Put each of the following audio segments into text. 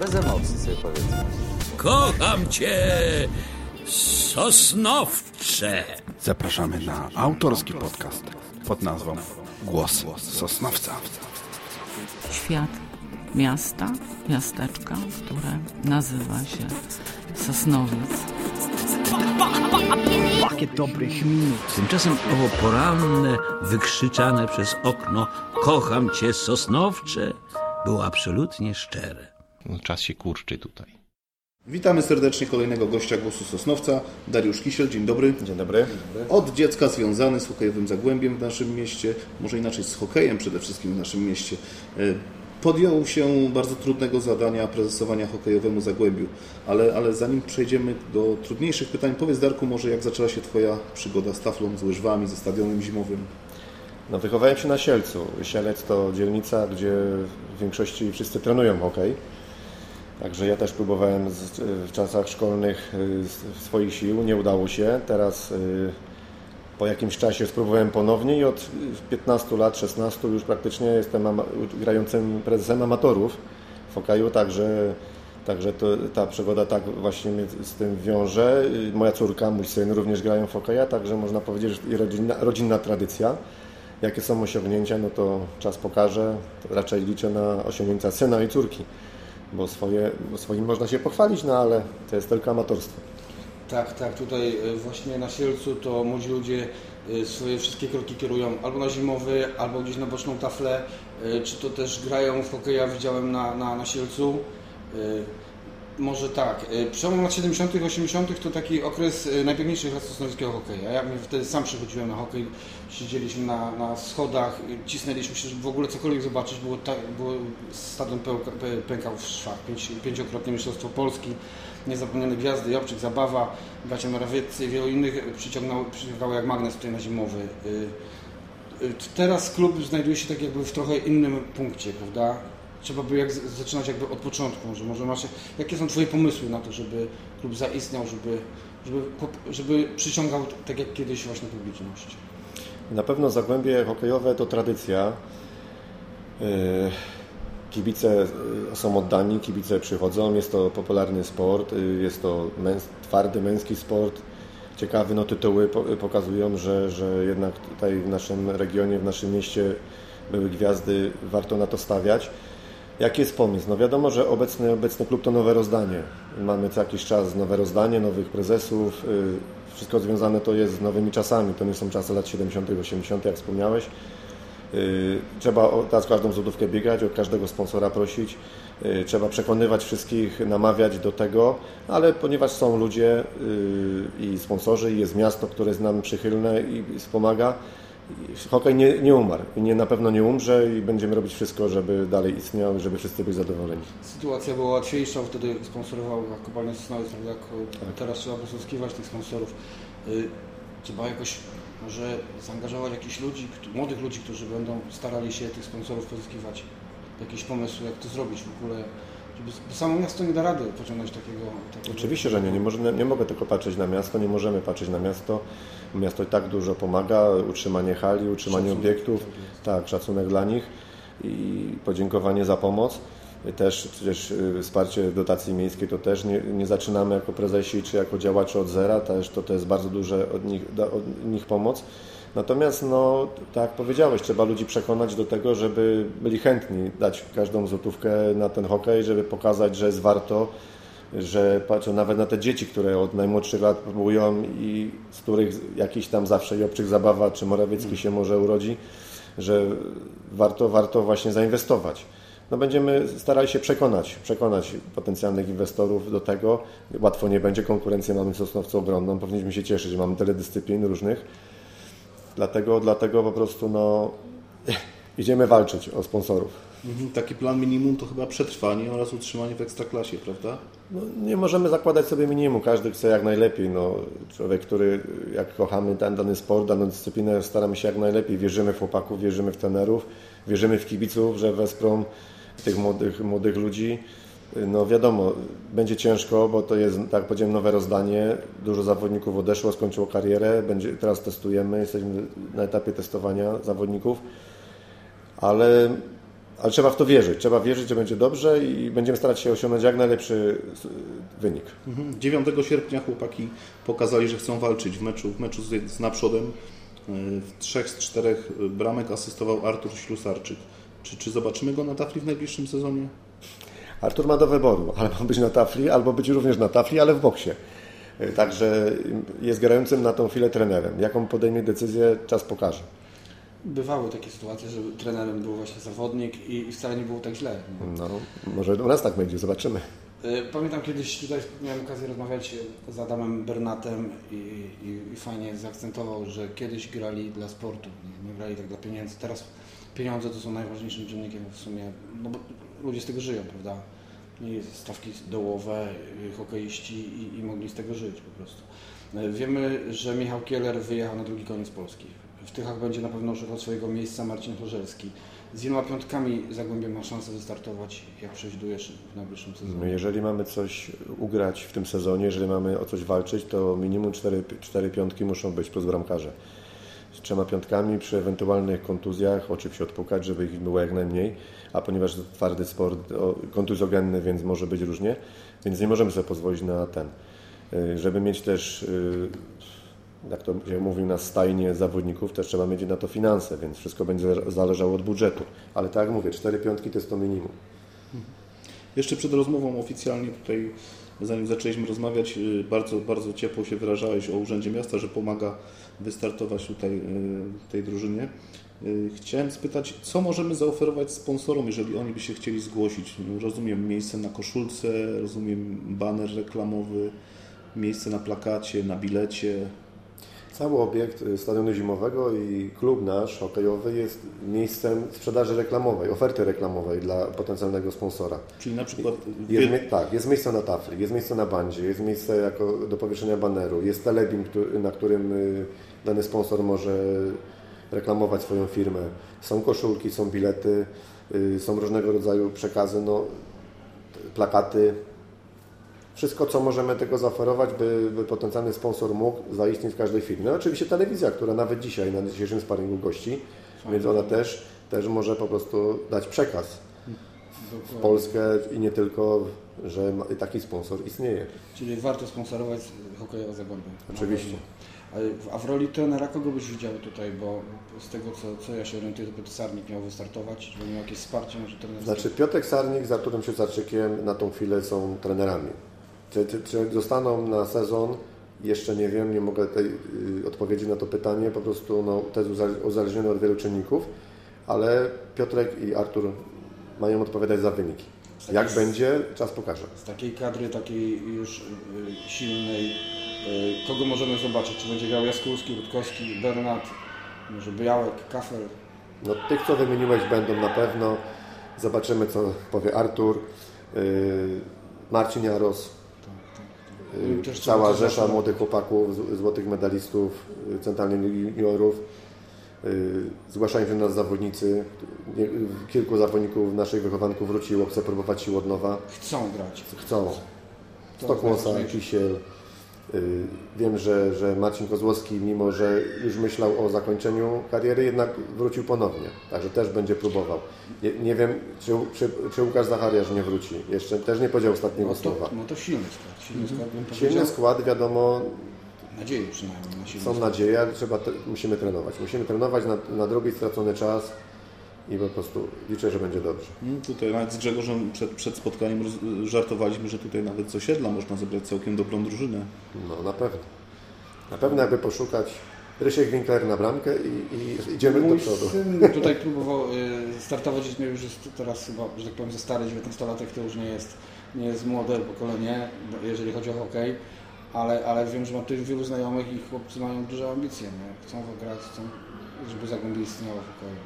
Bez emocji sobie powiedzmy. Kocham cię, Sosnowcze. Zapraszamy na autorski podcast pod nazwą Głos Sosnowca. Świat miasta, miasteczka, które nazywa się Sosnowiec. Pakiet dobrych minut. Tymczasem owo poranne, wykrzyczane przez okno Kocham cię, Sosnowcze było absolutnie szczere. No, czas się kurczy tutaj. Witamy serdecznie kolejnego gościa Głosu Sosnowca, Dariusz Kisiel, dzień dobry. Dzień dobry. Od dziecka związany z hokejowym Zagłębiem w naszym mieście, może inaczej z hokejem przede wszystkim w naszym mieście. E, Podjął się bardzo trudnego zadania prezesowania hokejowemu Zagłębiu, ale, ale zanim przejdziemy do trudniejszych pytań, powiedz Darku może jak zaczęła się Twoja przygoda z taflą, z łyżwami, ze stadionem zimowym? No, wychowałem się na Sielcu. Sielec to dzielnica, gdzie w większości wszyscy trenują hokej. Także ja też próbowałem z, w czasach szkolnych y, swoich sił, nie udało się. Teraz y, po jakimś czasie spróbowałem ponownie i od 15 lat, 16 już praktycznie jestem ama- grającym prezesem amatorów w hokeju, także, także to, ta przygoda tak właśnie mnie z tym wiąże. Y, Moja córka, mój syn również grają w hokeja, także można powiedzieć, że rodzinna, rodzinna tradycja. Jakie są osiągnięcia, no to czas pokaże. Raczej liczę na osiągnięcia syna i córki, bo, swoje, swoim można się pochwalić, no ale to jest tylko amatorstwo. Tak, tak. Tutaj e, właśnie na Sielcu to młodzi ludzie e, swoje wszystkie kroki kierują albo na zimowy, albo gdzieś na boczną taflę, e, czy to też grają w hokeja, widziałem na, na, na Sielcu. Może tak, e, przełom lat 70., 80. to taki okres e, najpiękniejszych lat sosnowskiego hokeja. Ja wtedy sam przychodziłem na hokej, siedzieliśmy na, na schodach, e, cisnęliśmy się, żeby w ogóle cokolwiek zobaczyć. Było, tak, było stadion pękał w szwach, pięć, pięciokrotnie mistrzostwo Polski, niezapomniane gwiazdy, Jobczyk, Zabawa, bracia Morawieccy i wielu innych przyciągnęło, przyciągało jak magnes tutaj na zimowy. Y, y, Teraz klub znajduje się tak jakby w trochę innym punkcie, prawda? Trzeba by jak, zaczynać jakby od początku. Może, może masz, jakie są Twoje pomysły na to, żeby klub zaistniał, żeby, żeby, żeby przyciągał tak jak kiedyś właśnie publiczność? Na pewno Zagłębie hokejowe to tradycja. Yy, Kibice yy, są oddani, kibice przychodzą, jest to popularny sport, yy, jest to męs twardy męski sport. Ciekawe no, tytuły po pokazują, że, że jednak tutaj w naszym regionie, w naszym mieście były gwiazdy, warto na to stawiać. Jaki jest pomysł? No wiadomo, że obecny, obecny klub to nowe rozdanie. Mamy co jakiś czas nowe rozdanie, nowych prezesów. yy, Wszystko związane to jest z nowymi czasami. To nie są czasy lat 70., 80., jak wspomniałeś. Yy, Trzeba teraz każdą złotówkę biegać, od każdego sponsora prosić. Yy, Trzeba przekonywać wszystkich, namawiać do tego, ale ponieważ są ludzie i sponsorzy, i jest miasto, które jest nam przychylne i wspomaga, hokej nie, nie umarł i nie, na pewno nie umrze i będziemy robić wszystko, żeby dalej istniał i żeby wszyscy byli zadowoleni. Sytuacja była łatwiejsza, wtedy sponsorował kopalnia Sosnowiec, prawda? Jak Tak. Teraz trzeba posługiwać tych sponsorów. Y, Trzeba jakoś może zaangażować jakichś ludzi, młodych ludzi, którzy będą starali się tych sponsorów pozyskiwać. Jakieś pomysły, jak to zrobić w ogóle, samo miasto nie da rady pociągnąć takiego... takiego Oczywiście, że nie. Nie, może, nie mogę tylko patrzeć na miasto, nie możemy patrzeć na miasto. Miasto i tak dużo pomaga, utrzymanie hali, utrzymanie Szacunek obiektów, tak tak, szacunek dla nich i podziękowanie za pomoc. Też przecież y, wsparcie dotacji miejskiej to też nie, nie zaczynamy jako prezesi czy jako działacze od zera, też to, to jest bardzo duże od nich, od nich pomoc. Natomiast, no, tak jak powiedziałeś, trzeba ludzi przekonać do tego, żeby byli chętni dać każdą złotówkę na ten hokej, żeby pokazać, że jest warto, że patrzą nawet na te dzieci, które od najmłodszych lat próbują i z których jakiś tam zawsze Jobczyk Zabawa czy Morawiecki się może urodzi, że warto, warto właśnie zainwestować. No będziemy starali się przekonać, przekonać potencjalnych inwestorów do tego. Łatwo nie będzie, konkurencję mamy w Sosnowcu ogromną, powinniśmy się cieszyć, że mamy tyle dyscyplin różnych. Dlatego, dlatego po prostu no, idziemy walczyć o sponsorów. Mhm, Taki plan minimum to chyba przetrwanie oraz utrzymanie w ekstraklasie, prawda? No, nie możemy zakładać sobie minimum, każdy chce jak najlepiej. No, człowiek, który jak kochamy ten dany sport, daną dyscyplinę, staramy się jak najlepiej. Wierzymy w chłopaków, wierzymy w trenerów, wierzymy w kibiców, że wesprą tych młodych, młodych ludzi. No wiadomo, będzie ciężko, bo to jest, tak powiedziałem, nowe rozdanie. Dużo zawodników odeszło, skończyło karierę. Będzie, teraz testujemy, jesteśmy na etapie testowania zawodników. Ale ale trzeba w to wierzyć. Trzeba wierzyć, że będzie dobrze i będziemy starać się osiągnąć jak najlepszy s- wynik. 9 sierpnia chłopaki pokazali, że chcą walczyć w meczu, w meczu z, z naprzodem. Yy, W trzech z czterech bramek asystował Artur Ślusarczyk. Czy, czy zobaczymy go na tafli w najbliższym sezonie? Artur ma do wyboru, ale ma być na tafli, albo być również na tafli, ale w boksie. Y, Także jest grającym na tą chwilę trenerem. Jaką podejmie decyzję, czas pokaże. Bywały takie sytuacje, że trenerem był właśnie zawodnik i, wcale nie było tak źle. No, może u nas tak będzie, zobaczymy. Y, Pamiętam kiedyś tutaj miałem okazję rozmawiać z Adamem Bernatem i, i, i fajnie zaakcentował, że kiedyś grali dla sportu, nie, nie grali tak dla pieniędzy. Teraz pieniądze to są najważniejszym czynnikiem w sumie, no bo ludzie z tego żyją, prawda? I stawki dołowe, y, hokeiści i, i mogli z tego żyć po prostu. Y, Wiemy, że Michał Kieler wyjechał na drugi koniec Polski. W Tychach będzie na pewno szukał swojego miejsca Marcin Chorzelski. Z iloma piątkami Zagłębie ma szansę wystartować, jak przewidujesz w najbliższym sezonie? My, jeżeli mamy coś ugrać w tym sezonie, jeżeli mamy o coś walczyć, to minimum 4, cztery piątki muszą być plus bramkarze. Trzema piątkami przy ewentualnych kontuzjach, oczywiście odpukać, żeby ich było jak najmniej, a ponieważ twardy sport, kontuzjogenny, więc może być różnie, więc nie możemy sobie pozwolić na ten. Y, Żeby mieć też, y, jak to się mówi na stajnie zawodników, też trzeba mieć na to finanse, więc wszystko będzie zależało od budżetu. Ale tak jak mówię, cztery piątki to jest to minimum. Jeszcze przed rozmową oficjalnie tutaj, zanim zaczęliśmy rozmawiać, y, bardzo, bardzo ciepło się wyrażałeś o Urzędzie Miasta, że pomaga wystartować tutaj y, tej drużynie. Y, Chciałem spytać, co możemy zaoferować sponsorom, jeżeli oni by się chcieli zgłosić? Rozumiem miejsce na koszulce, rozumiem baner reklamowy, miejsce na plakacie, na bilecie. Cały obiekt y, stadionu zimowego i klub nasz hokejowy jest miejscem sprzedaży reklamowej, oferty reklamowej dla potencjalnego sponsora. Czyli na przykład Jest, mie- tak, jest miejsce na tafli, jest miejsce na bandzie, jest miejsce jako do powieszenia baneru, jest telebim, na którym y, dany sponsor może reklamować swoją firmę. Są koszulki, są bilety, y, są różnego rodzaju przekazy, no, plakaty. Wszystko, co możemy tego zaoferować, by, by potencjalny sponsor mógł zaistnieć w każdej firmie. No, oczywiście telewizja, która nawet dzisiaj, na dzisiejszym sparingu gości, więc ona też, też może po prostu dać przekaz w Polskę i nie tylko, że taki sponsor istnieje. Czyli warto sponsorować hokejowe Zagłębie. Oczywiście. A- w roli trenera kogo byś widział tutaj? Bo z tego, co, co ja się orientuję, to Piotr Sarnik miał wystartować, żeby miał jakieś wsparcie może trenerskie. Znaczy Piotrek Sarnik z Arturem Siosarczykiem na tą chwilę są trenerami. Czy, czy, czy zostaną na sezon? Jeszcze nie wiem, nie mogę tej, y, odpowiedzieć na to pytanie. Po prostu no, to jest uza- uzależnione od wielu czynników, ale Piotrek i Artur mają odpowiadać za wyniki. Jak będzie, czas pokaże. z takiej kadry, takiej już y, silnej, y, kogo możemy zobaczyć? Czy będzie grał Jaskółski, Rutkowski, Bernat, może Białek, Kafel? No, tych, co wymieniłeś, będą na pewno. Zobaczymy, co powie Artur, yy, Marcin Jaros, Też cała trzeba rzesza młodych chłopaków, złotych medalistów, yy, centralnych juniorów. Yy, Zgłaszają się do nas zawodnicy. Kilku zawodników naszych wychowanków wróciło, chce próbować sił od nowa. Chcą grać. Chcą. To Stokłosa, najważniejsze. Kisiel. Y, Wiem, że, że Marcin Kozłowski, mimo że już myślał o zakończeniu kariery, jednak wrócił ponownie. Także też będzie próbował. Nie, nie wiem, czy, czy, czy Łukasz Zachariasz nie wróci. Jeszcze też nie powiedział ostatniego No to, słowa. no to silny skład. Silny skład bym Silny skład, wiadomo, Nadzieję przynajmniej na silny są skład. nadzieje, ale trzeba musimy trenować. Musimy trenować, na, nadrobić stracony czas i po prostu liczę, że będzie dobrze. Mm, Tutaj nawet z Grzegorzem przed, przed spotkaniem żartowaliśmy, że tutaj nawet z osiedla można zebrać całkiem dobrą drużynę. No na pewno. Na pewno jakby poszukać Rysiek Winkler na bramkę i, i idziemy do Mój przodu. syn tutaj próbował y, startować, jest już jest teraz chyba, że tak powiem, ze stary 19-latek, to już nie jest, nie jest młode pokolenie, bo- jeżeli chodzi o hokej, ale, ale wiem, że ma też wielu znajomych i chłopcy mają duże ambicje, nie? chcą grać, chcą, żeby Zagłębie istniało w hokeju.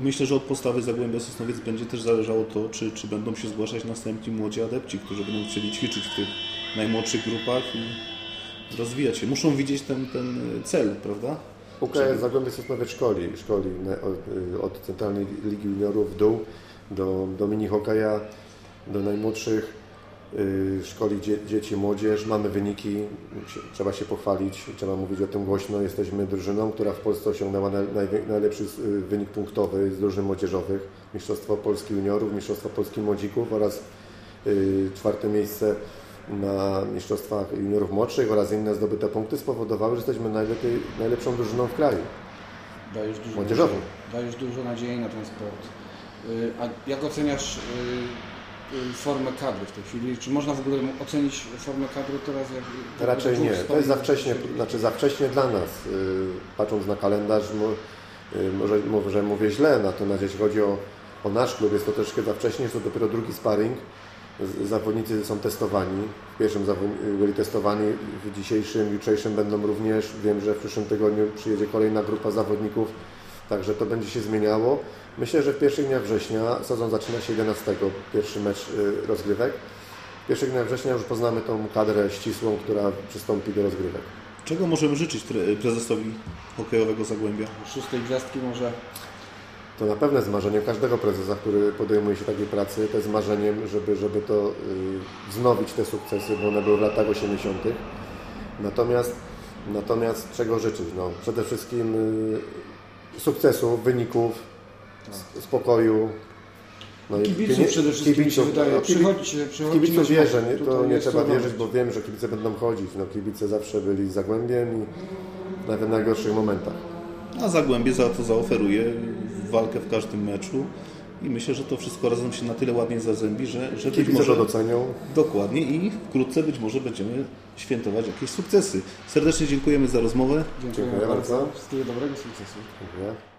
Myślę, że od postawy Zagłębia Sosnowiec będzie też zależało to, czy, czy będą się zgłaszać następni młodzi adepci, którzy będą chcieli ćwiczyć w tych najmłodszych grupach i rozwijać się. Muszą widzieć ten, ten cel, prawda? UKS Zagłębie Sosnowiec szkoli, szkoli od, od Centralnej Ligi Juniorów w dół do, do mini hokeja, do najmłodszych, y, szkoli dzie, dzieci, młodzież. Mamy wyniki, trzeba się pochwalić, trzeba mówić o tym głośno. Jesteśmy drużyną, która w Polsce osiągnęła najlepszy y, wynik punktowy z drużyn młodzieżowych. Mistrzostwo Polski Juniorów, Mistrzostwo Polski Młodzików oraz y, czwarte miejsce na Mistrzostwach Juniorów Młodszych oraz inne zdobyte punkty spowodowały, że jesteśmy najlepiej, najlepszą drużyną w kraju. Dajesz dużo, Młodzieżową. nadziei- dajesz dużo nadziei na ten sport. Y, A jak oceniasz y, y, formę kadry w tej chwili? Czy można w ogóle ocenić formę kadry teraz? Jak, Raczej nie. To jest za wcześnie, znaczy za wcześnie dla nas. Yy, Patrząc na kalendarz, yy, może, może mówię źle, natomiast jeśli chodzi o, o nasz klub, jest to troszkę za wcześnie, jest to dopiero drugi sparring. Zawodnicy są testowani. W pierwszym byli testowani, w dzisiejszym, jutrzejszym będą również. Wiem, że w przyszłym tygodniu przyjedzie kolejna grupa zawodników, także to będzie się zmieniało. Myślę, że w pierwszych dniach września, sezon zaczyna się 11, pierwszy mecz yy, rozgrywek. W pierwszych dniach września już poznamy tą kadrę ścisłą, która przystąpi do rozgrywek. Czego możemy życzyć prezesowi hokejowego Zagłębia? Szóstej gwiazdki może To na pewno jest marzeniem każdego prezesa, który podejmuje się takiej pracy. To jest marzeniem, żeby, żeby to y, wznowić te sukcesy, bo one były w latach 80. Natomiast, natomiast czego życzyć? No, przede wszystkim y, sukcesów, wyników, spokoju. No i Kibiców przede wszystkim mi się wydaje. no, Przychodźcie, Kibiców wierzę, nie, to nie trzeba wierzyć, bo wiem, że kibice będą chodzić. No, kibice zawsze byli za głębiem i nawet w najgorszych momentach. A Zagłębie za to zaoferuje walkę w każdym meczu i myślę, że to wszystko razem się na tyle ładnie zazębi, że, że być może docenią. dokładnie i wkrótce być może będziemy świętować jakieś sukcesy. Serdecznie dziękujemy za rozmowę. Dziękuję Dziękuję bardzo. bardzo. Wszystkiego dobrego, sukcesu. Dziękuję.